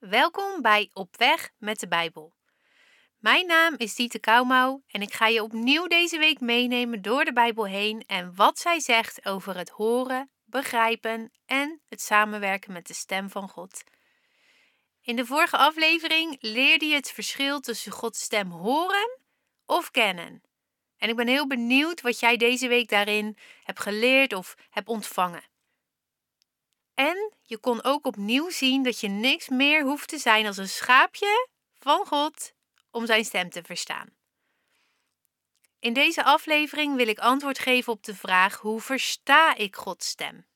Welkom bij Op Weg met de Bijbel. Mijn naam is Diete Kouwmouw en ik ga je opnieuw deze week meenemen door de Bijbel heen en wat zij zegt over het horen, begrijpen en het samenwerken met de stem van God. In de vorige aflevering leerde je het verschil tussen Gods stem horen of kennen. En ik ben heel benieuwd wat jij deze week daarin hebt geleerd of hebt ontvangen. En je kon ook opnieuw zien dat je niks meer hoeft te zijn als een schaapje van God om zijn stem te verstaan. In deze aflevering wil ik antwoord geven op de vraag: hoe versta ik Gods stem?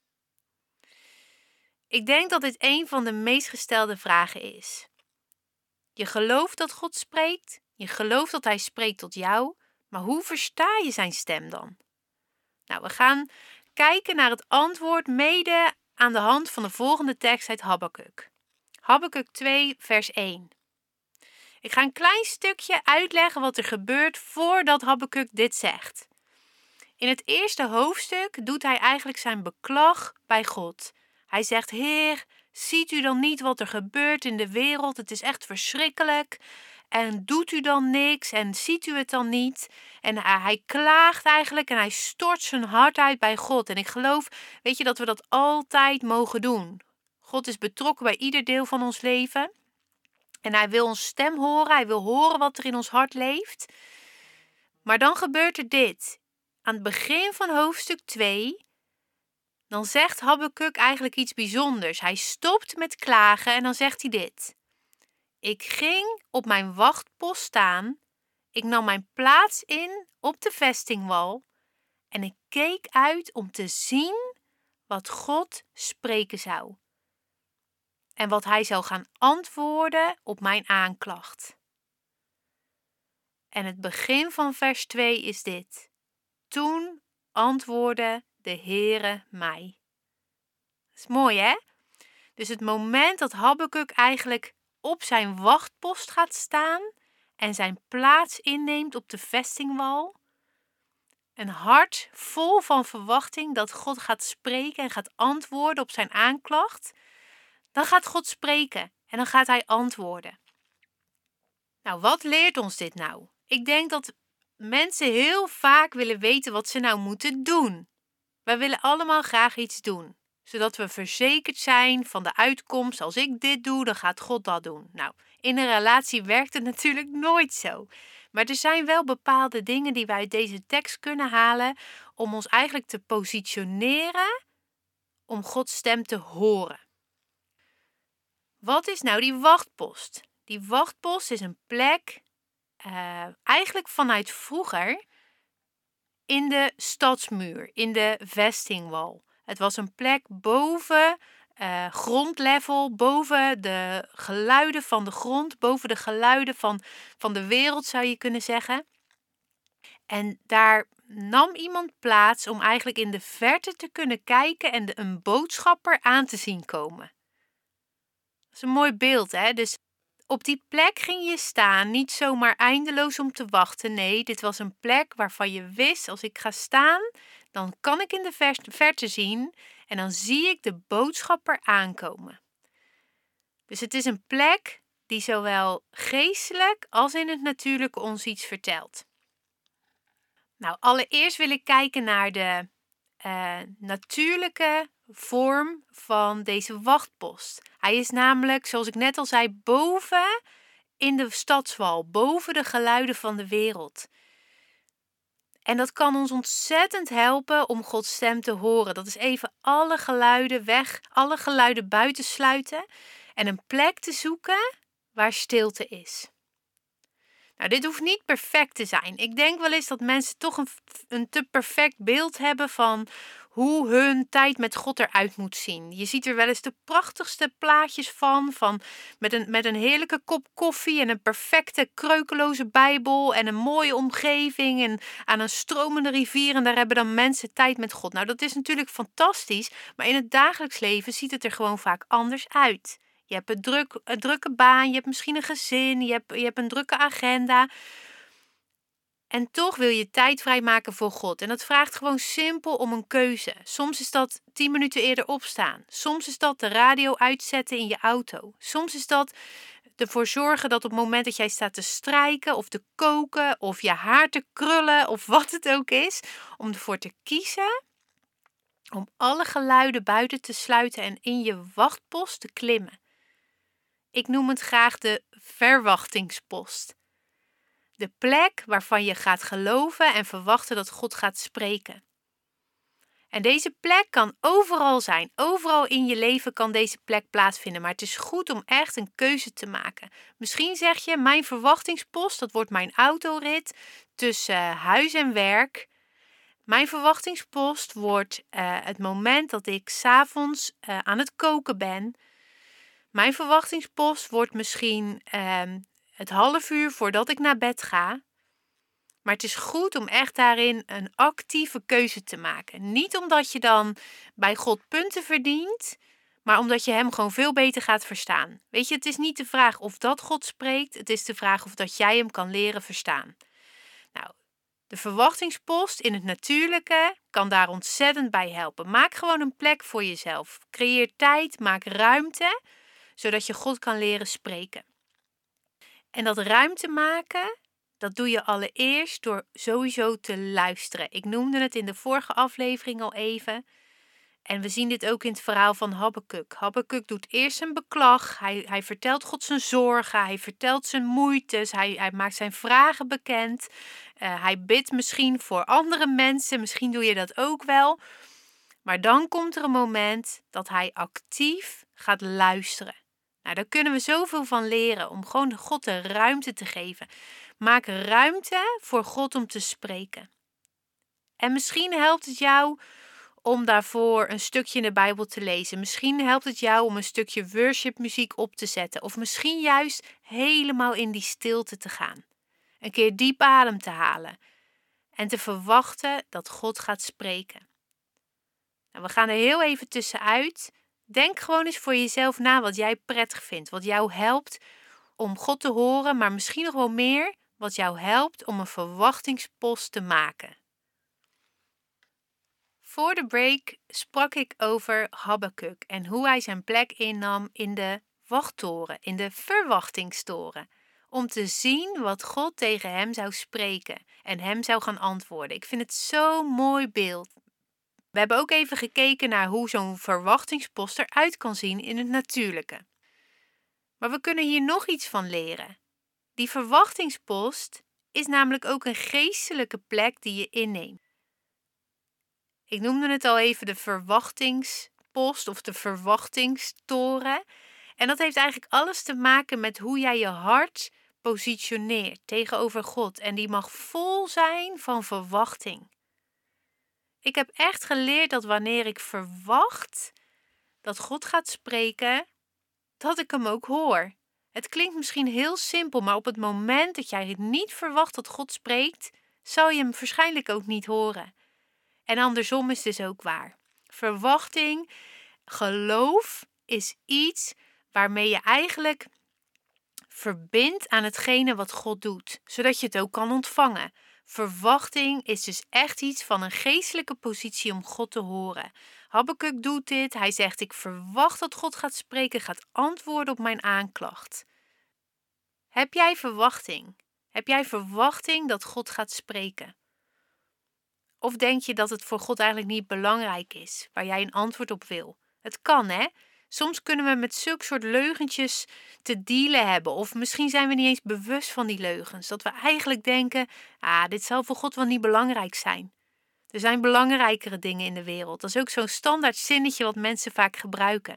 Ik denk dat dit een van de meest gestelde vragen is. Je gelooft dat God spreekt, je gelooft dat Hij spreekt tot jou, maar hoe versta je Zijn stem dan? Nou, we gaan kijken naar het antwoord mede aan de hand van de volgende tekst uit Habakkuk. Habakkuk 2, vers 1. Ik ga een klein stukje uitleggen wat er gebeurt voordat Habakkuk dit zegt. In het eerste hoofdstuk doet hij eigenlijk zijn beklag bij God. Hij zegt: Heer, ziet u dan niet wat er gebeurt in de wereld? Het is echt verschrikkelijk. En doet u dan niks en ziet u het dan niet? En hij klaagt eigenlijk en hij stort zijn hart uit bij God. En ik geloof, weet je, dat we dat altijd mogen doen. God is betrokken bij ieder deel van ons leven. En hij wil ons stem horen, hij wil horen wat er in ons hart leeft. Maar dan gebeurt er dit. Aan het begin van hoofdstuk 2, dan zegt Habakkuk eigenlijk iets bijzonders. Hij stopt met klagen en dan zegt hij dit. Ik ging op mijn wachtpost staan, ik nam mijn plaats in op de vestingwal en ik keek uit om te zien wat God spreken zou en wat hij zou gaan antwoorden op mijn aanklacht. En het begin van vers 2 is dit. Toen antwoordde de Heere mij. Dat is mooi hè? Dus het moment dat Habakkuk eigenlijk op zijn wachtpost gaat staan en zijn plaats inneemt op de vestingwal. Een hart vol van verwachting dat God gaat spreken en gaat antwoorden op zijn aanklacht. Dan gaat God spreken en dan gaat hij antwoorden. Nou, wat leert ons dit nou? Ik denk dat mensen heel vaak willen weten wat ze nou moeten doen. Wij willen allemaal graag iets doen zodat we verzekerd zijn van de uitkomst. Als ik dit doe, dan gaat God dat doen. Nou, in een relatie werkt het natuurlijk nooit zo. Maar er zijn wel bepaalde dingen die wij uit deze tekst kunnen halen om ons eigenlijk te positioneren om Gods stem te horen. Wat is nou die wachtpost? Die wachtpost is een plek, uh, eigenlijk vanuit vroeger, in de stadsmuur, in de vestingwal. Het was een plek boven uh, grondlevel, boven de geluiden van de grond, boven de geluiden van, van de wereld zou je kunnen zeggen. En daar nam iemand plaats om eigenlijk in de verte te kunnen kijken en een boodschapper aan te zien komen. Dat is een mooi beeld, hè? Dus op die plek ging je staan, niet zomaar eindeloos om te wachten. Nee, dit was een plek waarvan je wist: als ik ga staan, dan kan ik in de verte zien en dan zie ik de boodschapper aankomen. Dus het is een plek die zowel geestelijk als in het natuurlijke ons iets vertelt. Nou, allereerst wil ik kijken naar de uh, natuurlijke vorm van deze wachtpost. Hij is namelijk, zoals ik net al zei, boven in de stadswal, boven de geluiden van de wereld. En dat kan ons ontzettend helpen om Gods stem te horen. Dat is even alle geluiden weg, alle geluiden buiten sluiten en een plek te zoeken waar stilte is. Nou, dit hoeft niet perfect te zijn. Ik denk wel eens dat mensen toch een, een te perfect beeld hebben van hoe hun tijd met God eruit moet zien. Je ziet er wel eens de prachtigste plaatjes van, van met, een, met een heerlijke kop koffie en een perfecte kreukeloze Bijbel en een mooie omgeving en aan een stromende rivier en daar hebben dan mensen tijd met God. Nou, dat is natuurlijk fantastisch, maar in het dagelijks leven ziet het er gewoon vaak anders uit. Je hebt een, druk, een drukke baan, je hebt misschien een gezin, je hebt, je hebt een drukke agenda. En toch wil je tijd vrijmaken voor God. En dat vraagt gewoon simpel om een keuze. Soms is dat 10 minuten eerder opstaan. Soms is dat de radio uitzetten in je auto. Soms is dat ervoor zorgen dat op het moment dat jij staat te strijken of te koken of je haar te krullen of wat het ook is, om ervoor te kiezen om alle geluiden buiten te sluiten en in je wachtpost te klimmen. Ik noem het graag de verwachtingspost. De plek waarvan je gaat geloven en verwachten dat God gaat spreken. En deze plek kan overal zijn. Overal in je leven kan deze plek plaatsvinden. Maar het is goed om echt een keuze te maken. Misschien zeg je: Mijn verwachtingspost, dat wordt mijn autorit tussen huis en werk. Mijn verwachtingspost wordt uh, het moment dat ik s'avonds uh, aan het koken ben. Mijn verwachtingspost wordt misschien uh, het half uur voordat ik naar bed ga. Maar het is goed om echt daarin een actieve keuze te maken. Niet omdat je dan bij God punten verdient, maar omdat je Hem gewoon veel beter gaat verstaan. Weet je, het is niet de vraag of dat God spreekt, het is de vraag of dat jij Hem kan leren verstaan. Nou, de verwachtingspost in het natuurlijke kan daar ontzettend bij helpen. Maak gewoon een plek voor jezelf. Creëer tijd, maak ruimte, zodat je God kan leren spreken. En dat ruimte maken, dat doe je allereerst door sowieso te luisteren. Ik noemde het in de vorige aflevering al even. En we zien dit ook in het verhaal van Habakkuk. Habakkuk doet eerst een beklag. Hij, hij vertelt God zijn zorgen. Hij vertelt zijn moeites. Hij, hij maakt zijn vragen bekend. Uh, hij bidt misschien voor andere mensen. Misschien doe je dat ook wel. Maar dan komt er een moment dat hij actief gaat luisteren. Nou, daar kunnen we zoveel van leren om gewoon God de ruimte te geven. Maak ruimte voor God om te spreken. En misschien helpt het jou om daarvoor een stukje in de Bijbel te lezen. Misschien helpt het jou om een stukje worshipmuziek op te zetten. Of misschien juist helemaal in die stilte te gaan. Een keer diep adem te halen. En te verwachten dat God gaat spreken. Nou, we gaan er heel even tussenuit. Denk gewoon eens voor jezelf na wat jij prettig vindt. Wat jou helpt om God te horen, maar misschien nog wel meer wat jou helpt om een verwachtingspost te maken. Voor de break sprak ik over Habakkuk en hoe hij zijn plek innam in de wachttoren, in de verwachtingstoren, om te zien wat God tegen hem zou spreken en hem zou gaan antwoorden. Ik vind het zo'n mooi beeld. We hebben ook even gekeken naar hoe zo'n verwachtingspost eruit kan zien in het natuurlijke. Maar we kunnen hier nog iets van leren. Die verwachtingspost is namelijk ook een geestelijke plek die je inneemt. Ik noemde het al even de verwachtingspost of de verwachtingstoren. En dat heeft eigenlijk alles te maken met hoe jij je hart positioneert tegenover God. En die mag vol zijn van verwachting. Ik heb echt geleerd dat wanneer ik verwacht dat God gaat spreken, dat ik hem ook hoor. Het klinkt misschien heel simpel, maar op het moment dat jij het niet verwacht dat God spreekt, zal je hem waarschijnlijk ook niet horen. En andersom is dus ook waar. Verwachting, geloof is iets waarmee je eigenlijk verbindt aan hetgene wat God doet, zodat je het ook kan ontvangen. Verwachting is dus echt iets van een geestelijke positie om God te horen. Habakkuk doet dit. Hij zegt: Ik verwacht dat God gaat spreken, gaat antwoorden op mijn aanklacht. Heb jij verwachting? Heb jij verwachting dat God gaat spreken? Of denk je dat het voor God eigenlijk niet belangrijk is, waar jij een antwoord op wil? Het kan, hè? Soms kunnen we met zulke soort leugentjes te dealen hebben. Of misschien zijn we niet eens bewust van die leugens. Dat we eigenlijk denken: ah, dit zal voor God wel niet belangrijk zijn. Er zijn belangrijkere dingen in de wereld. Dat is ook zo'n standaard zinnetje wat mensen vaak gebruiken.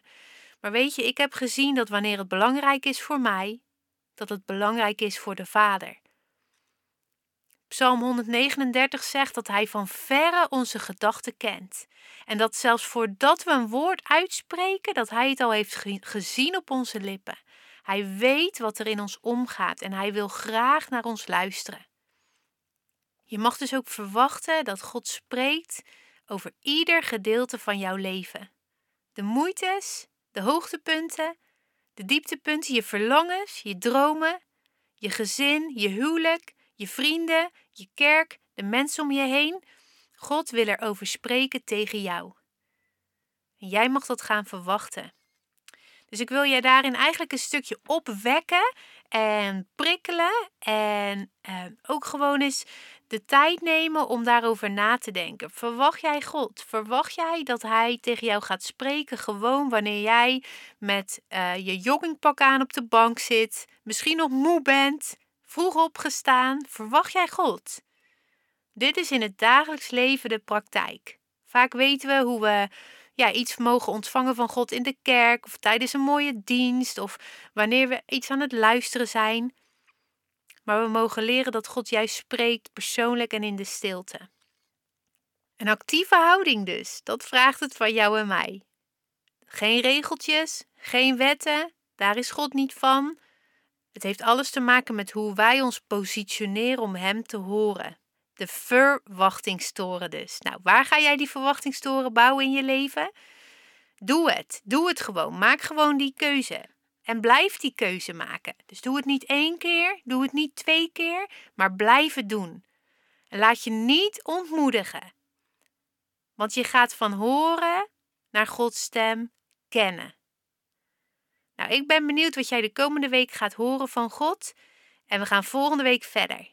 Maar weet je, ik heb gezien dat wanneer het belangrijk is voor mij, dat het belangrijk is voor de Vader. Psalm 139 zegt dat Hij van verre onze gedachten kent. En dat zelfs voordat we een woord uitspreken, dat Hij het al heeft gezien op onze lippen. Hij weet wat er in ons omgaat en Hij wil graag naar ons luisteren. Je mag dus ook verwachten dat God spreekt over ieder gedeelte van jouw leven. De moeites, de hoogtepunten, de dieptepunten, je verlangens, je dromen, je gezin, je huwelijk, je vrienden, je kerk, de mensen om je heen. God wil erover spreken tegen jou. En jij mag dat gaan verwachten. Dus ik wil je daarin eigenlijk een stukje opwekken en prikkelen. En eh, ook gewoon eens de tijd nemen om daarover na te denken. Verwacht jij God? Verwacht jij dat Hij tegen jou gaat spreken gewoon wanneer jij met uh, je joggingpak aan op de bank zit, misschien nog moe bent, vroeg opgestaan? Verwacht jij God? Dit is in het dagelijks leven de praktijk. Vaak weten we hoe we ja, iets mogen ontvangen van God in de kerk of tijdens een mooie dienst of wanneer we iets aan het luisteren zijn. Maar we mogen leren dat God juist spreekt persoonlijk en in de stilte. Een actieve houding dus, dat vraagt het van jou en mij. Geen regeltjes, geen wetten, daar is God niet van. Het heeft alles te maken met hoe wij ons positioneren om Hem te horen. De verwachtingstoren dus. Nou, waar ga jij die verwachtingstoren bouwen in je leven? Doe het. Doe het gewoon. Maak gewoon die keuze. En blijf die keuze maken. Dus doe het niet één keer, doe het niet twee keer, maar blijf het doen. En laat je niet ontmoedigen. Want je gaat van horen naar Gods stem kennen. Nou, ik ben benieuwd wat jij de komende week gaat horen van God. En we gaan volgende week verder.